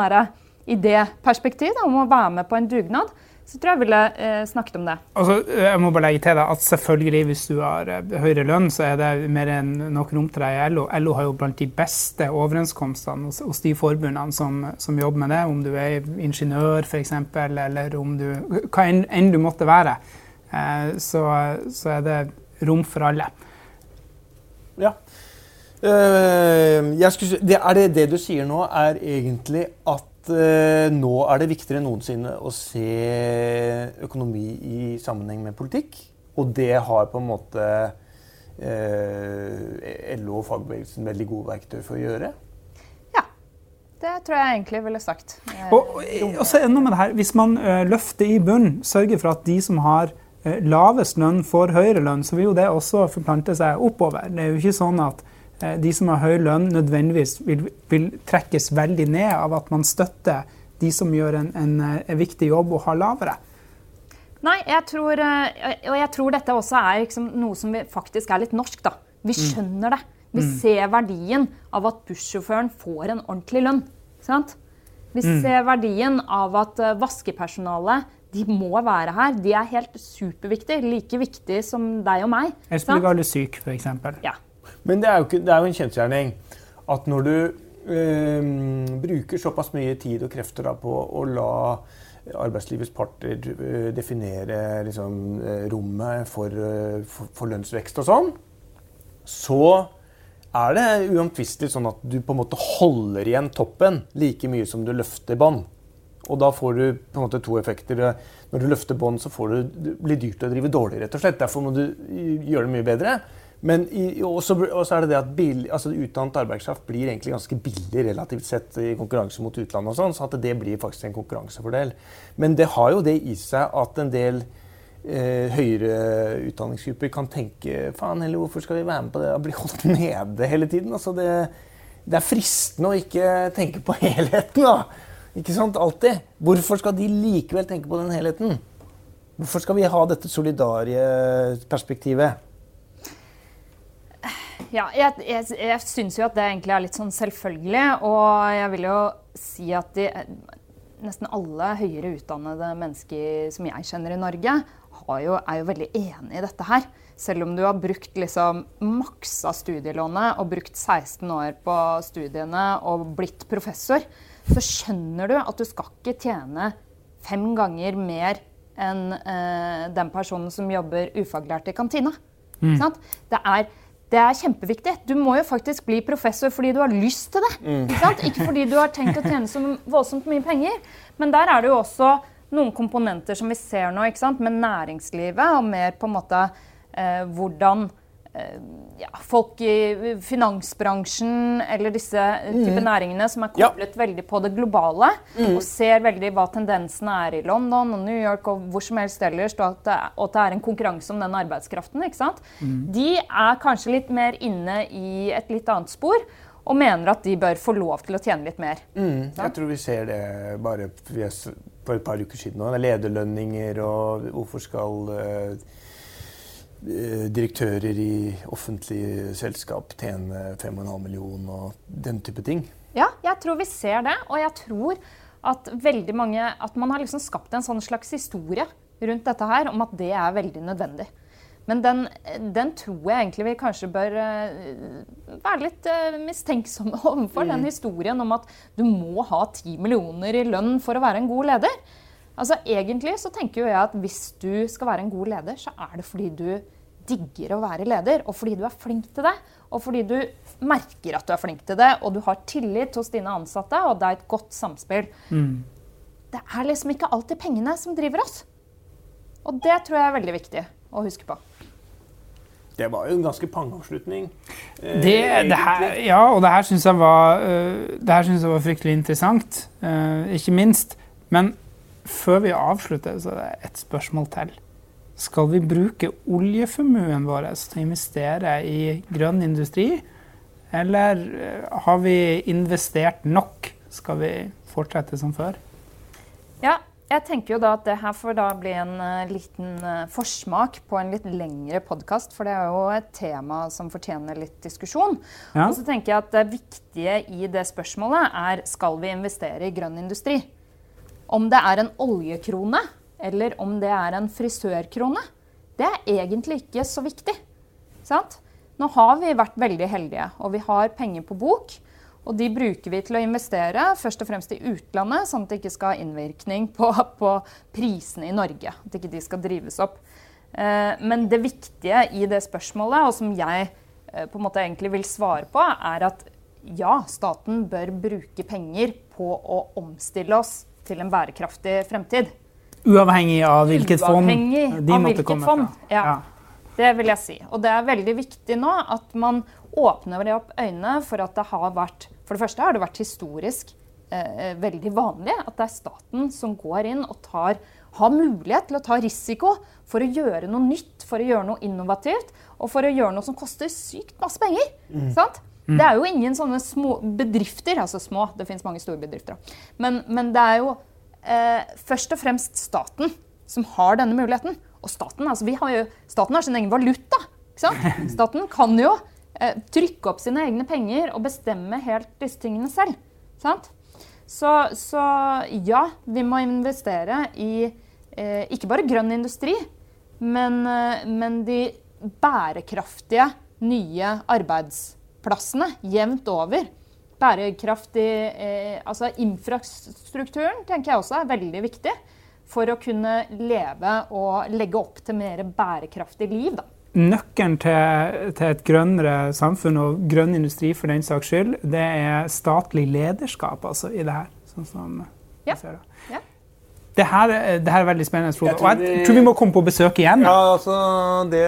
idéperspektiv om å være med på en dugnad, så tror jeg jeg ville eh, snakket om det. Altså, jeg må bare legge til deg at selvfølgelig hvis du har eh, høyere lønn, så er det mer enn nok rom til deg i LO. LO har jo blant de beste overenskomstene hos, hos de forbundene som, som jobber med det. Om du er ingeniør f.eks., eller om du, hva enn du måtte være. Eh, så, så er det rom for alle. Eh, jeg skulle, det, er det det du sier nå, er egentlig at uh, nå er det viktigere enn noensinne å se økonomi i sammenheng med politikk. Og det har på en måte uh, LO og fagbevegelsen veldig gode verktøy for å gjøre. Ja. Det tror jeg egentlig ville sagt. Eh, Og, og, og så enda med det her, Hvis man ø, løfter i bunnen, sørger for at de som har ø, lavest lønn, får høyere lønn, så vil jo det også forplante seg oppover. Det er jo ikke sånn at ø, de som har høy lønn, nødvendigvis vil, vil trekkes veldig ned av at man støtter de som gjør en, en, en viktig jobb og har lavere. Nei, jeg tror, eh, og jeg tror dette også er liksom noe som vi faktisk er litt norsk. da. Vi skjønner det. Vi ser verdien av at bussjåføren får en ordentlig lønn. Sant? Vi ser verdien av at eh, vaskepersonalet de må være her. De er helt superviktige. Like viktige som deg og meg. Ellers blir vi alle syke, f.eks. Ja. Men det er jo, ikke, det er jo en kjensgjerning at når du eh, bruker såpass mye tid og krefter da, på å la arbeidslivets parter eh, definere liksom, eh, rommet for, for, for lønnsvekst og sånn, så er det uomtvistelig sånn at du på en måte holder igjen toppen like mye som du løfter bånd. Og da får du på en måte to effekter. Når du løfter bånd, så får du, det blir dyrt å drive dårlig. rett og slett. Derfor må du gjøre det mye bedre. Men også, er det det at billig, altså utdannet arbeidskraft blir egentlig ganske billig relativt sett i konkurranse mot utlandet. og sånn, Så at det blir faktisk en konkurransefordel. Men det har jo det i seg at en del eh, høyere utdanningsgrupper kan tenke faen heller, hvorfor skal vi være med på det og bli holdt nede hele tiden? Altså det, det er fristende å ikke tenke på (laughs) helheten. da. Ikke sant? Alltid. Hvorfor skal de likevel tenke på den helheten? Hvorfor skal vi ha dette solidarieperspektivet? Ja, jeg, jeg, jeg syns jo at det egentlig er litt sånn selvfølgelig. Og jeg vil jo si at de, nesten alle høyere utdannede mennesker som jeg kjenner i Norge, jo, er jo veldig enig i dette her. Selv om du har brukt liksom maksa studielånet og brukt 16 år på studiene og blitt professor, så skjønner du at du skal ikke tjene fem ganger mer enn eh, den personen som jobber ufaglært i kantina. Mm. Det er det er kjempeviktig. Du må jo faktisk bli professor fordi du har lyst til det. Mm. Ikke, ikke, fordi du har tenkt å tjene så voldsomt mye penger. Men der er det jo også noen komponenter som vi ser nå, med næringslivet og mer på en måte eh, hvordan ja, folk i finansbransjen eller disse mm. type næringene som er koblet ja. veldig på det globale, mm. og ser veldig hva tendensene er i London og New York og hvor som helst ellers, og at det er, at det er en konkurranse om den arbeidskraften. ikke sant? Mm. De er kanskje litt mer inne i et litt annet spor. Og mener at de bør få lov til å tjene litt mer. Mm. Jeg tror vi ser det bare for et par uker siden. nå. Lederlønninger og hvorfor skal uh, Eh, direktører i offentlige selskap tjene 5,5 millioner og den type ting? Ja, jeg tror vi ser det. Og jeg tror at veldig mange At man har liksom skapt en sånn slags historie rundt dette her om at det er veldig nødvendig. Men den, den tror jeg egentlig vi kanskje bør uh, være litt uh, mistenksomme (laughs) overfor. Mm. Den historien om at du må ha 10 millioner i lønn for å være en god leder. Altså Egentlig så tenker jo jeg at hvis du skal være en god leder, så er det fordi du digger å være leder, og fordi du er flink til det. Og fordi du merker at du er flink til det, og du har tillit hos dine ansatte, og det er et godt samspill. Mm. Det er liksom ikke alltid pengene som driver oss. Og det tror jeg er veldig viktig å huske på. Det var jo en ganske pangeavslutning. Eh, det, det her, ja, og det her syns jeg, uh, jeg, var fryktelig interessant. Uh, ikke minst. Men før vi avslutter, så er det et spørsmål til. Skal vi bruke oljeformuen vår til å investere i grønn industri, eller eh, har vi investert nok? Skal vi fortsette som før? Ja, jeg tenker jo da at det her får da bli en uh, liten uh, forsmak på en litt lengre podkast, for det er jo et tema som fortjener litt diskusjon. Ja. Og så tenker jeg at det viktige i det spørsmålet er skal vi investere i grønn industri. Om det er en oljekrone eller om det er en frisørkrone, det er egentlig ikke så viktig. Sant? Nå har vi vært veldig heldige, og vi har penger på bok. Og de bruker vi til å investere, først og fremst i utlandet, sånn at det ikke skal ha innvirkning på, på prisene i Norge. At ikke de skal drives opp. Eh, men det viktige i det spørsmålet, og som jeg eh, på en måte egentlig vil svare på, er at ja, staten bør bruke penger på å omstille oss til en bærekraftig fremtid. Uavhengig av hvilket fond de av måtte komme fond. fra. Ja. ja. Det vil jeg si. Og det er veldig viktig nå at man åpner opp øynene for at det har vært For det første har det vært historisk eh, veldig vanlig at det er staten som går inn og tar, har mulighet til å ta risiko for å gjøre noe nytt, for å gjøre noe innovativt og for å gjøre noe som koster sykt masse penger. Mm. Sant? Mm. Det er jo ingen sånne små bedrifter, altså små, det fins mange store bedrifter òg, men, men det er jo eh, først og fremst staten som har denne muligheten. Og staten, altså har, jo, staten har sin egen valuta. (laughs) Staten kan jo eh, trykke opp sine egne penger og bestemme helt disse tingene selv. Så, så, ja, vi må investere i eh, ikke bare grønn industri, men, eh, men de bærekraftige nye arbeidsplassene jevnt over bærekraftig eh, Altså infrastrukturen tenker jeg også er veldig viktig for å kunne leve og legge opp til mer bærekraftig liv. Da. nøkkelen til, til, et grønnere samfunn og grønn industri for den saks skyld, det er statlig lederskap altså, i det her. Sånn som ja. ja. Det her, det her, er veldig spennende, Frode. Og jeg tror vi må komme på besøk igjen. Ja, altså, det,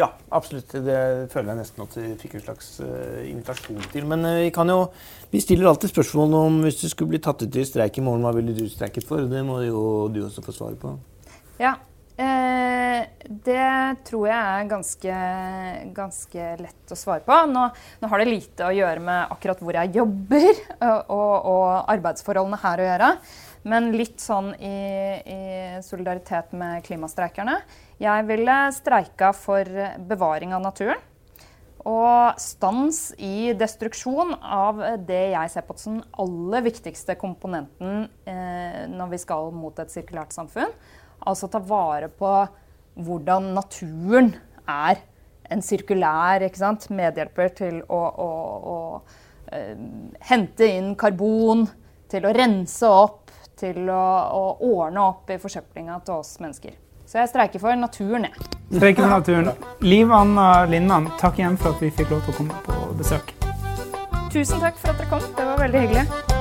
ja absolutt. Det føler jeg nesten at vi fikk en slags uh, invitasjon til. Men uh, vi kan jo Vi stiller alltid spørsmål om hvis du skulle bli tatt ut i streik i morgen, hva ville du streiket for? Det må jo du også få svar på. Ja, Eh, det tror jeg er ganske, ganske, lett å svare på. Nå, nå, har det lite å gjøre med akkurat hvor jeg jobber (laughs) og, og, og arbeidsforholdene her å gjøre. Men litt sånn i, i, solidaritet med klimastreikerne. Jeg ville streika for bevaring av naturen. Og stans i destruksjon av det jeg ser på som den aller viktigste komponenten eh, når vi skal mot et sirkulært samfunn. Altså ta vare på hvordan naturen er en sirkulær medhjelper til å, å, å eh, hente inn karbon, til å rense opp, til å, å ordne opp i forsøplinga til oss mennesker. Så jeg streiker for naturen, jeg. Streiker for naturen. Liv Anna Linnan, takk igjen for at vi fikk lov til å komme på besøk. Tusen takk for at dere kom. Det var veldig hyggelig.